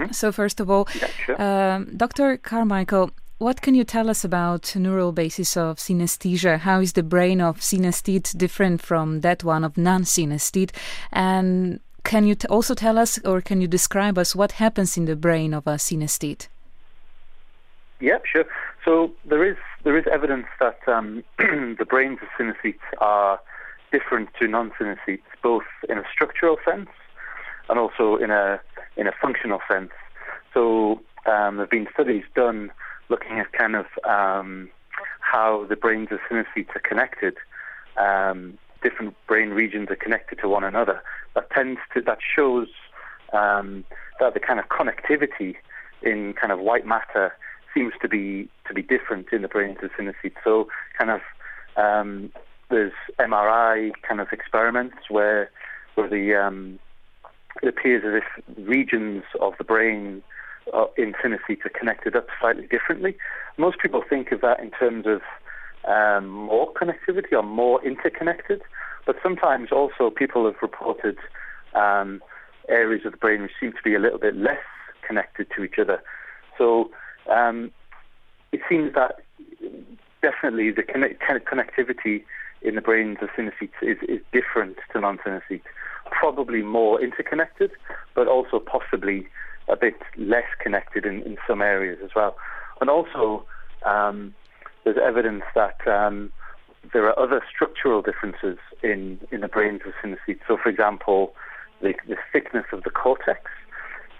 Mm-hmm. So, first of all, um, Dr. Carmichael, what can you tell us about neural basis of synesthesia? How is the brain of synesthete different from that one of non-synesthete? And can you t- also tell us, or can you describe us, what happens in the brain of a synesthete? Yeah, sure. So there is there is evidence that um, the brains of synesthetes are different to non-synesthetes, both in a structural sense and also in a in a functional sense. So um, there have been studies done looking at kind of um, how the brains of synesthetes are connected. Um, different brain regions are connected to one another. That tends to that shows um, that the kind of connectivity in kind of white matter seems to be to be different in the brains of synesthetes. So kind of um, there's MRI kind of experiments where where the um, it appears as if regions of the brain uh, in synesthetes are connected up slightly differently. Most people think of that in terms of um, more connectivity or more interconnected, but sometimes also people have reported um, areas of the brain which seem to be a little bit less connected to each other. So um, it seems that definitely the connect- connectivity in the brains of synesthetes is, is different to non-synesthetes. Probably more interconnected, but also possibly a bit less connected in, in some areas as well. And also, um, there's evidence that um, there are other structural differences in, in the brains of synesthetes. So, for example, the, the thickness of the cortex.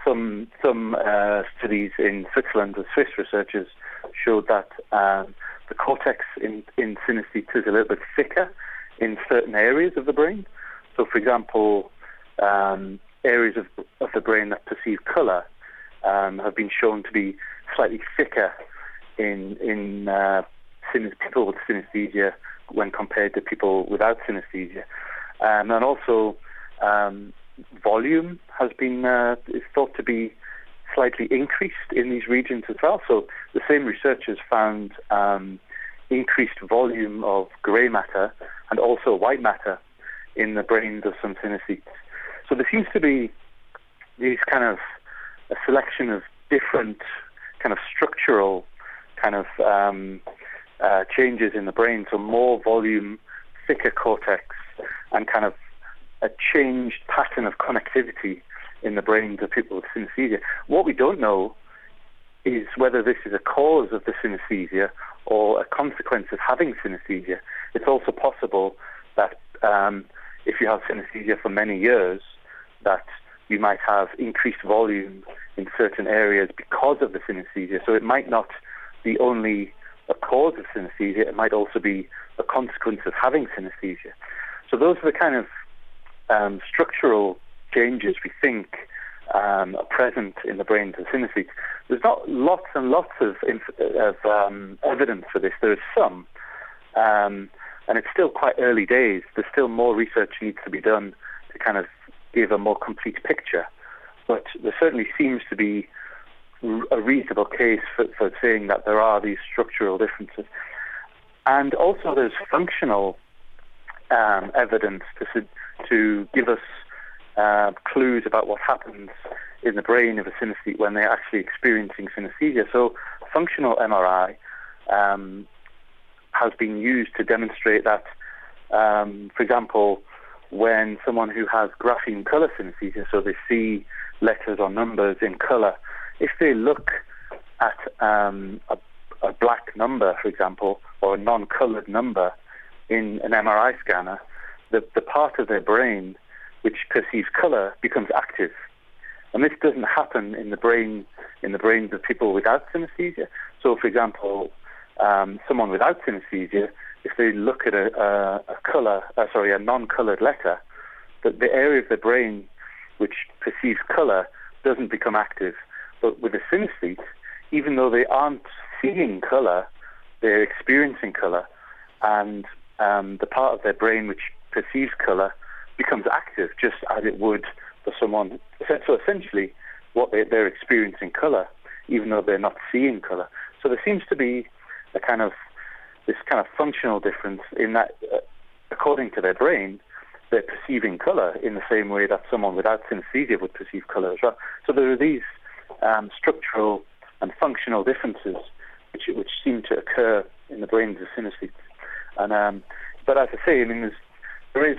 Some some uh, studies in Switzerland with Swiss researchers showed that um, the cortex in, in synesthetes is a little bit thicker in certain areas of the brain. So, for example, um, areas of, of the brain that perceive color um, have been shown to be slightly thicker in in uh, people with synesthesia when compared to people without synesthesia, um, and also um, volume has been uh, is thought to be slightly increased in these regions as well. So the same researchers found um, increased volume of grey matter and also white matter in the brains of some synesthetes. So there seems to be these kind of a selection of different kind of structural kind of um, uh, changes in the brain. So more volume, thicker cortex, and kind of a changed pattern of connectivity in the brains of people with synesthesia. What we don't know is whether this is a cause of the synesthesia or a consequence of having synesthesia. It's also possible that um, if you have synesthesia for many years, that you might have increased volume in certain areas because of the synesthesia. So it might not be only a cause of synesthesia, it might also be a consequence of having synesthesia. So those are the kind of um, structural changes we think um, are present in the brains of synesthetes. There's not lots and lots of, inf- of um, evidence for this. There is some, um, and it's still quite early days. There's still more research needs to be done to kind of give a more complete picture. But there certainly seems to be a reasonable case for, for saying that there are these structural differences. And also there's functional um, evidence to, to give us uh, clues about what happens in the brain of a synesthete when they're actually experiencing synesthesia. So functional MRI um, has been used to demonstrate that, um, for example, when someone who has grapheme color synesthesia, so they see letters or numbers in color, if they look at um, a, a, black number, for example, or a non-colored number in an MRI scanner, the, the part of their brain which perceives color becomes active. And this doesn't happen in the brain in the brains of people without synesthesia. So, for example, um, someone without synesthesia, if they look at a, a, a color, uh, sorry, a non-colored letter, that the area of the brain which perceives color doesn't become active. But with a synesthete, even though they aren't seeing color, they're experiencing color, and um, the part of their brain which perceives color becomes active, just as it would for someone. So essentially, what they, they're experiencing color, even though they're not seeing color. So there seems to be a kind of this kind of functional difference in that, uh, according to their brain, they're perceiving color in the same way that someone without synesthesia would perceive color as well. So there are these um, structural and functional differences which which seem to occur in the brains of synesthetes. And um, but as I say, I mean, there is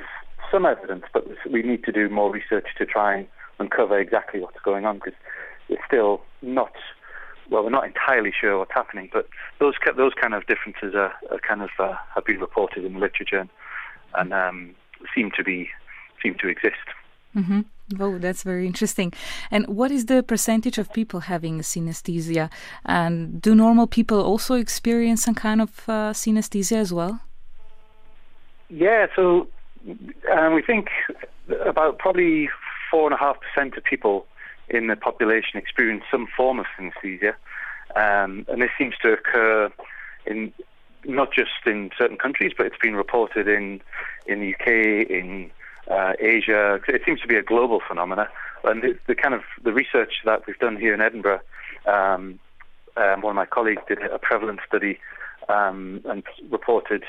some evidence, but we need to do more research to try and uncover exactly what's going on because it's still not well, we're not entirely sure what's happening, but those those kind of differences are, are kind of uh, have been reported in the literature and um, seem to be seem to exist. Mm-hmm. Oh, that's very interesting. And what is the percentage of people having synesthesia? And do normal people also experience some kind of uh, synesthesia as well? Yeah, so um, we think about probably four and a half percent of people in the population experience some form of synesthesia, um, and this seems to occur in not just in certain countries, but it's been reported in in the UK, in uh, Asia. It seems to be a global phenomenon, and the, the, kind of the research that we've done here in Edinburgh. Um, um, one of my colleagues did a prevalence study um, and reported,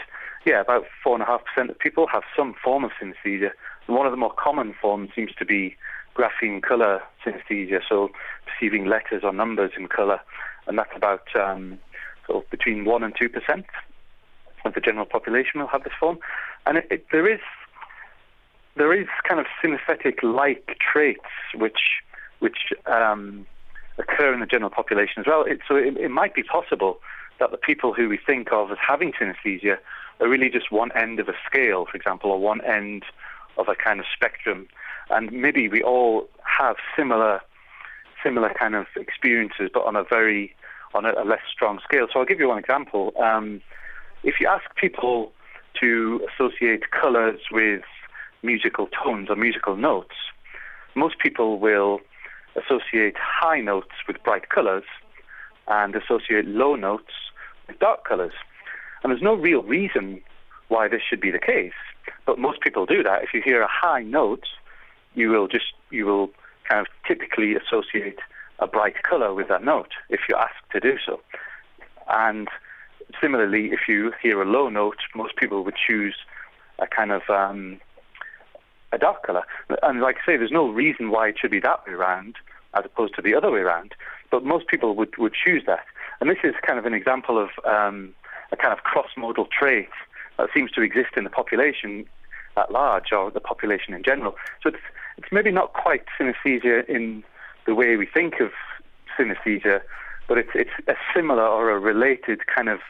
yeah, about four and a half percent of people have some form of synesthesia. One of the more common forms seems to be grapheme color synesthesia, so perceiving letters or numbers in color, and that's about um, sort of between one and two percent of the general population will have this form. And it, it, there is there is kind of synesthetic-like traits which which um, occur in the general population as well. It, so it, it, might be possible that the people who we think of as having synesthesia are really just one end of a scale, for example, or one end of a kind of spectrum, and maybe we all have similar similar kind of experiences, but on a very on a, a less strong scale. So I'll give you one example. Um, if you ask people to associate colours with musical tones or musical notes, most people will associate high notes with bright colours and associate low notes with dark colours. And there's no real reason why this should be the case, but most people do that. If you hear a high note, you will just you will kind of typically associate a bright colour with that note if you're asked to do so. And similarly, if you hear a low note, most people would choose a kind of um, a dark colour. And like I say, there's no reason why it should be that way around as opposed to the other way around. But most people would, would choose that. And this is kind of an example of um, a kind of cross-modal trait that seems to exist in the population at large or the population in general. So it's, it's maybe not quite synesthesia in the way we think of synesthesia, but it's, it's a similar or a related kind of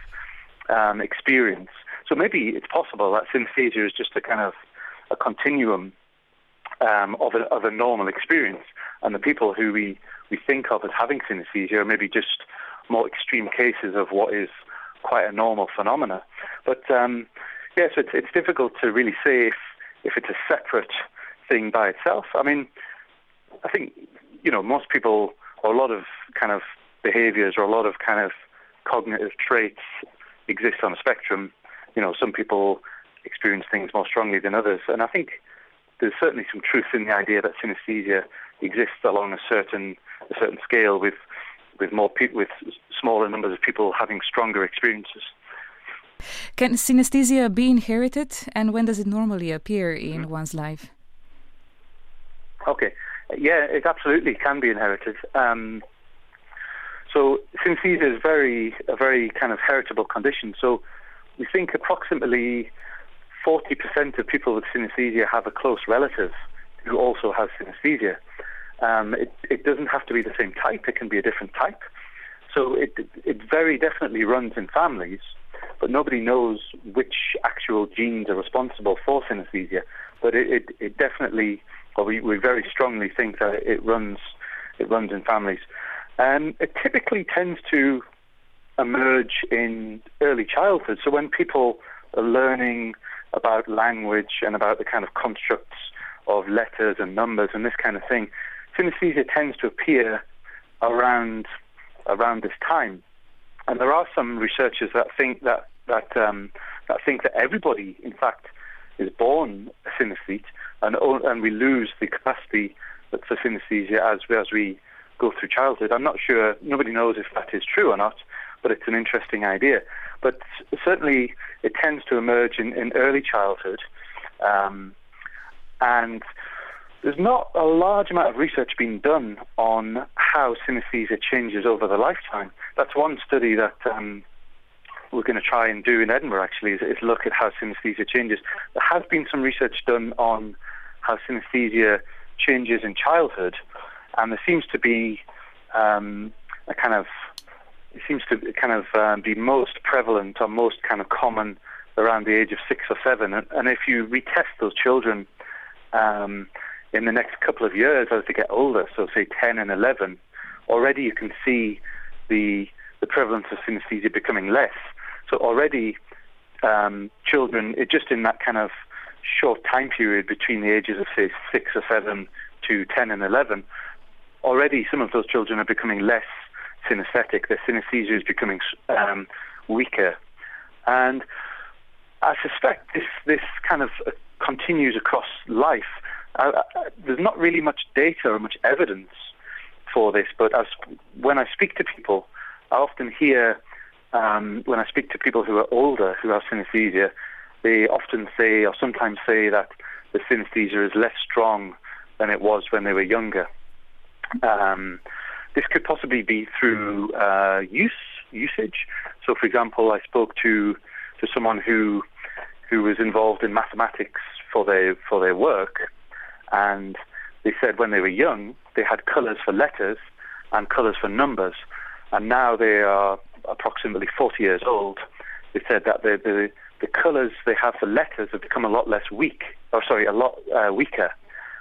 um, experience. So maybe it's possible that synesthesia is just a kind of a continuum um, of, a, of a normal experience, and the people who we, we think of as having synesthesia are maybe just more extreme cases of what is quite a normal phenomena. But um, yes, it's, it's difficult to really say if, if it's a separate thing by itself. I mean, I think you know most people, or a lot of kind of behaviors, or a lot of kind of cognitive traits exist on a spectrum. You know, some people experience things more strongly than others. And I think there's certainly some truth in the idea that synesthesia exists along a certain a certain scale with with more people with smaller numbers of people having stronger experiences. Can synesthesia be inherited, and when does it normally appear in mm-hmm. one's life? Okay, yeah, it absolutely can be inherited. Um, so synesthesia is very a very kind of heritable condition. So we think approximately 40% of people with synesthesia have a close relative who also has synesthesia. Um, it, it, doesn't have to be the same type, it can be a different type. So it, it very definitely runs in families, but nobody knows which actual genes are responsible for synesthesia. But it, it, it definitely, well, we, we very strongly think that it runs, it runs in families. Um, it typically tends to emerge in early childhood. So when people are learning about language and about the kind of constructs of letters and numbers and this kind of thing, synesthesia tends to appear around around this time. And there are some researchers that think that that um, that think that everybody, in fact, is born a synesthete, and and we lose the capacity for synesthesia as as we go through childhood. I'm not sure. Nobody knows if that is true or not, but it's an interesting idea. But certainly, it tends to emerge in, in early childhood, um, and there's not a large amount of research being done on how synesthesia changes over the lifetime. That's one study that um, we're going to try and do in Edinburgh, actually, is, is, look at how synesthesia changes. There has been some research done on how synesthesia changes in childhood, and there seems to be um, a kind of it seems to kind of um, be most prevalent or most kind of common around the age of six or seven. And, and if you retest those children um, in the next couple of years as they get older, so say 10 and 11, already you can see the the prevalence of synesthesia becoming less. So already um, children, it, just in that kind of short time period between the ages of say six or seven to 10 and 11, already some of those children are becoming less synesthetic. Their synesthesia is becoming um, weaker, and I suspect this this kind of uh, continues across life. Uh, uh, there's not really much data or much evidence for this, but as, when I speak to people, I often hear um, when I speak to people who are older who have synesthesia, they often say or sometimes say that the synesthesia is less strong than it was when they were younger. Um, this could possibly be through uh, use usage. So, for example, I spoke to to someone who who was involved in mathematics for their for their work, and they said when they were young they had colours for letters and colours for numbers, and now they are approximately 40 years old. They said that the the, the colours they have for letters have become a lot less weak, or sorry, a lot uh, weaker,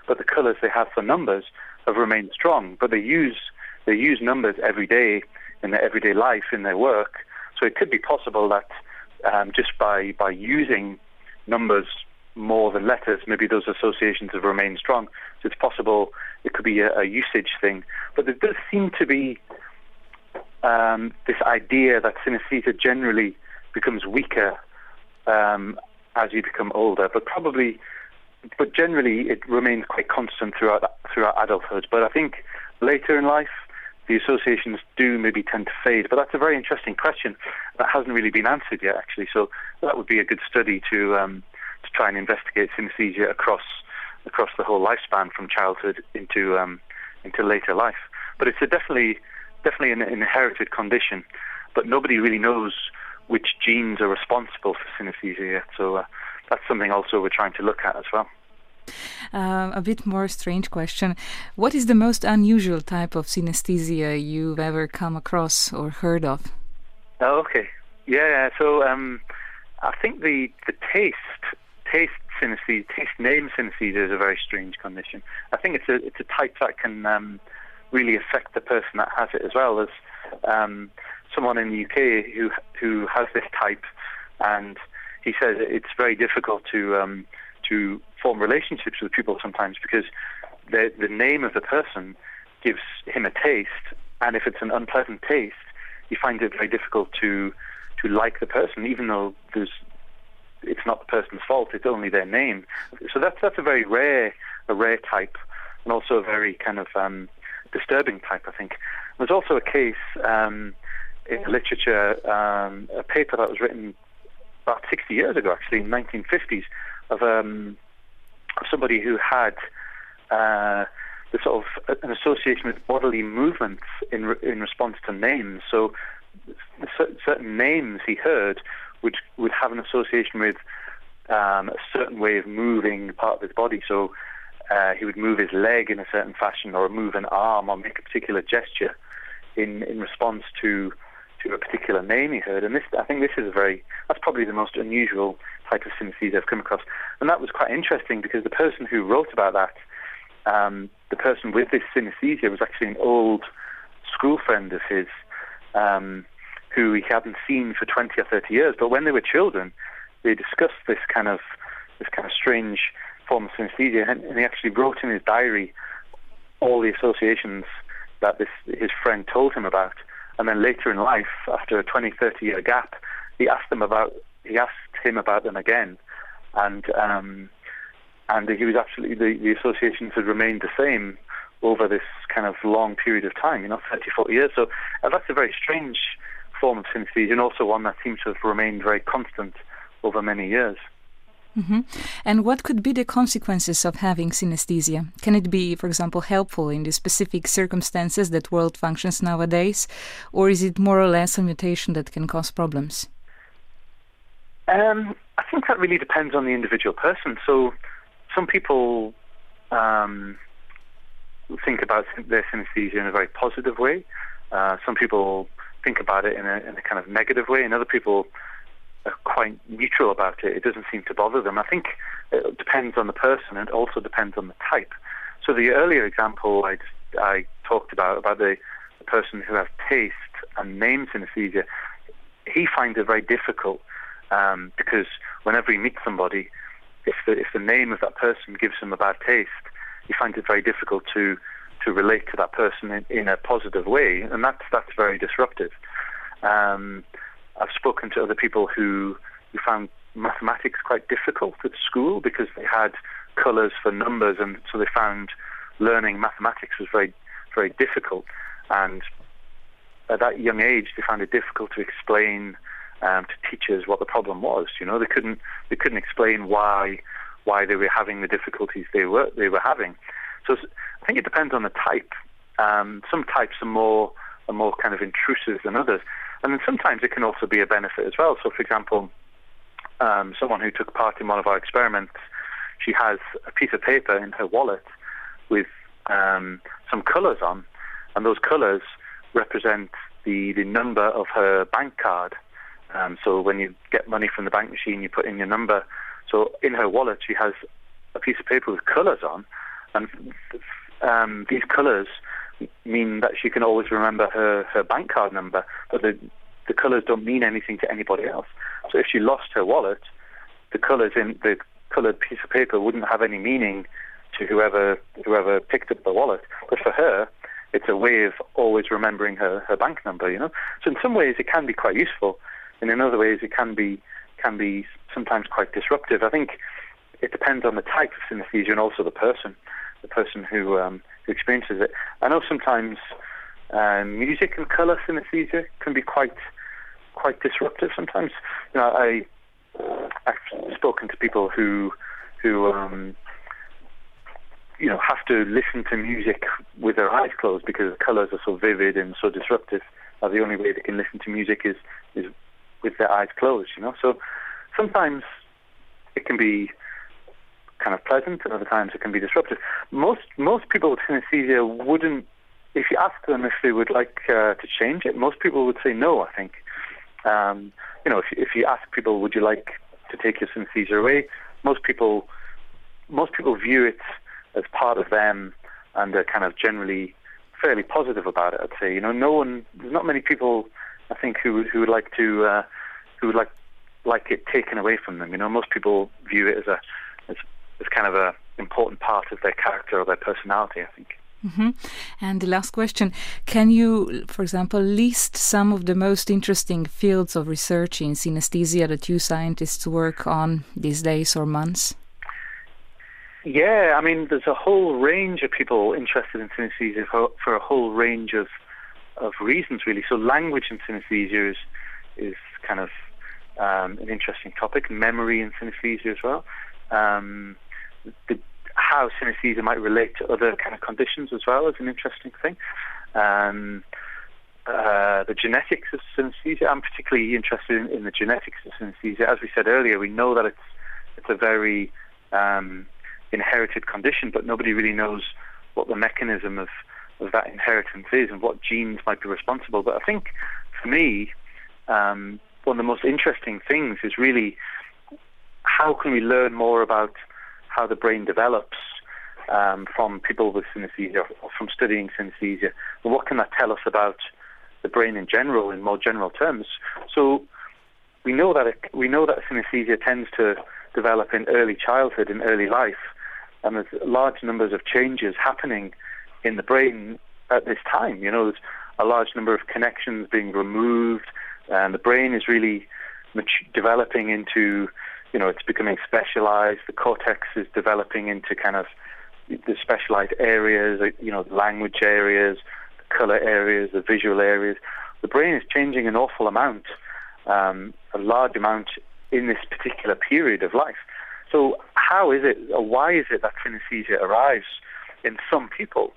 but the colours they have for numbers have remained strong. But they use they use numbers every day in their everyday life in their work. So it could be possible that um, just by by using numbers more than letters, maybe those associations have remained strong. So it's possible it could be a, a usage thing. But there does seem to be um, this idea that synesthesia generally becomes weaker um, as you become older, but probably, but generally it remains quite constant throughout throughout adulthood. But I think later in life, the associations do maybe tend to fade. But that's a very interesting question that hasn't really been answered yet, actually. So that would be a good study to um, to try and investigate synesthesia across across the whole lifespan from childhood into um, into later life. But it's a definitely definitely an inherited condition, but nobody really knows which genes are responsible for synesthesia. So uh, that's something also we're trying to look at as well. Uh, a bit more strange question. What is the most unusual type of synesthesia you've ever come across or heard of? Oh, okay. Yeah, so um, I think the, the taste, taste synesthesia, taste name synesthesia is a very strange condition. I think it's a, it's a type that can um, really affect the person that has it as well as um, someone in the UK who, who has this type and he says it's very difficult to um, to form relationships with people sometimes because the the name of the person gives him a taste, and if it's an unpleasant taste, he finds it very difficult to to like the person, even though there's it's not the person's fault; it's only their name. So that's that's a very rare a rare type, and also a very kind of um, disturbing type. I think there's also a case um, in literature, um, a paper that was written about 60 years ago, actually in 1950s, of um, somebody who had uh, the sort of an association with bodily movements in re- in response to names. So certain names he heard would would have an association with um, a certain way of moving part of his body. So uh, he would move his leg in a certain fashion, or move an arm, or make a particular gesture in in response to to a particular name he heard. And this, I think, this is a very that's probably the most unusual type of synesthesia I've come across. And that was quite interesting because the person who wrote about that, um, the person with this synesthesia, was actually an old school friend of his. Um, who he hadn't seen for 20 or 30 years, but when they were children, they discussed this kind of this kind of strange form of synesthesia, and, and he actually wrote in his diary all the associations that this his friend told him about. And then later in life, after a 20, 30 year gap, he asked them about he asked him about them again, and um, and he was actually the, the associations had remained the same over this kind of long period of time, you know, 30, 40 years. So uh, that's a very strange form of synesthesia, and also one that seems to have remained very constant over many years. Mm-hmm. And what could be the consequences of having synesthesia? Can it be, for example, helpful in the specific circumstances that world functions nowadays, or is it more or less a mutation that can cause problems? Um, I think that really depends on the individual person. So, some people um, think about their synesthesia in a very positive way. Uh, some people think about it in a, in a kind of negative way, and other people are quite neutral about it. It doesn't seem to bother them. I think it depends on the person, and also depends on the type. So the earlier example I, I talked about about the, the person who has taste and name synesthesia, he finds it very difficult um, because whenever he meets somebody, if the if the name of that person gives him a bad taste, he finds it very difficult to to relate to that person in, in a positive way, and that's that's very disruptive. Um, I've spoken to other people who who found mathematics quite difficult at school because they had colours for numbers, and so they found learning mathematics was very very difficult. And at that young age, they found it difficult to explain um, to teachers what the problem was. You know, they couldn't they couldn't explain why why they were having the difficulties they were they were having. So I think it depends on the type. Um, some types are more are more kind of intrusive than others, and then sometimes it can also be a benefit as well. So, for example, um, someone who took part in one of our experiments, she has a piece of paper in her wallet with um, some colours on, and those colours represent the the number of her bank card. Um, so when you get money from the bank machine, you put in your number. So in her wallet, she has a piece of paper with colours on, and um, these colours mean that she can always remember her, her bank card number, but the, the colours don't mean anything to anybody else. So if she lost her wallet, the colours in the coloured piece of paper wouldn't have any meaning to whoever whoever picked up the wallet. But for her, it's a way of always remembering her, her bank number, you know. So in some ways it can be quite useful, and in other ways it can be can be sometimes quite disruptive. I think it depends on the type of synesthesia and also the person, the person who um, who experiences it. I know sometimes um, music and colour synesthesia can be quite quite disruptive. Sometimes, you know, I I've spoken to people who who um, you know have to listen to music with their eyes closed because the colours are so vivid and so disruptive. Uh, the only way they can listen to music is is with their eyes closed. You know, so sometimes it can be kind of pleasant, and other times it can be disruptive. Most most people with synesthesia wouldn't. If you ask them if they would like uh, to change it, most people would say no. I think. Um, you know, if, if you ask people, would you like to take your synesthesia away? Most people, most people view it as part of them, and are kind of generally fairly positive about it. I'd say. You know, no one. There's not many people. I think who who would like to uh, who would like like it taken away from them. You know, most people view it as a as kind of an important part of their character or their personality. I think. Mm-hmm. And the last question Can you, for example, list some of the most interesting fields of research in synesthesia that you scientists work on these days or months? Yeah, I mean, there's a whole range of people interested in synesthesia for, for a whole range of of reasons, really. So, language in synesthesia is, is kind of um, an interesting topic. Memory in synesthesia as well. Um, the, how synesthesia might relate to other kind of conditions as well is an interesting thing. Um, uh, the genetics of synesthesia. I'm particularly interested in, in, the genetics of synesthesia. As we said earlier, we know that it's it's a very um, inherited condition, but nobody really knows what the mechanism of, of that inheritance is and what genes might be responsible. But I think for me, um, one of the most interesting things is really how can we learn more about how the brain develops um, from people with synesthesia or from studying synesthesia? What can that tell us about the brain in general, in more general terms? So we know that it, we know that synesthesia tends to develop in early childhood, in early life, and there's large numbers of changes happening in the brain at this time. You know, there's a large number of connections being removed, and the brain is really developing into, you know, it's becoming specialized. The cortex is developing into kind of the specialized areas, you know, the language areas, the color areas, the visual areas. The brain is changing an awful amount, um, a large amount in this particular period of life. So how is it, or why is it that synesthesia arrives in some people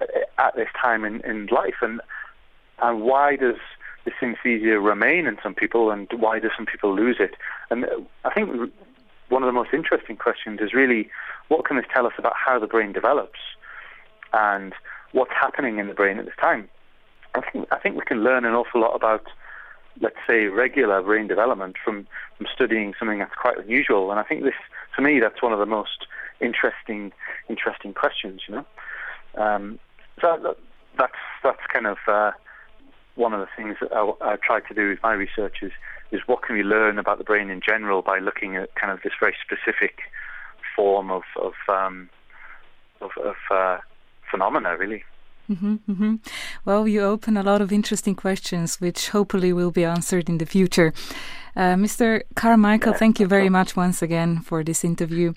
uh, at this time in, in life, and and why does the synesthesia remain in some people, and why do some people lose it? And I think one of the most interesting questions is really what can this tell us about how the brain develops and what's happening in the brain at this time. I think I think we can learn an awful lot about, let's say, regular brain development from, from studying something that's quite unusual. And I think this, to me, that's one of the most interesting interesting questions. You know, um, so that's that's kind of uh, one of the things that I, I try to do with my research is is what can we learn about the brain in general by looking at kind of this very specific form of of um, of, of uh, phenomena, really. Mm-hmm, mm-hmm. Well, you open a lot of interesting questions, which hopefully will be answered in the future. Uh, Mr. Carmichael, yeah, thank you very much once again for this interview.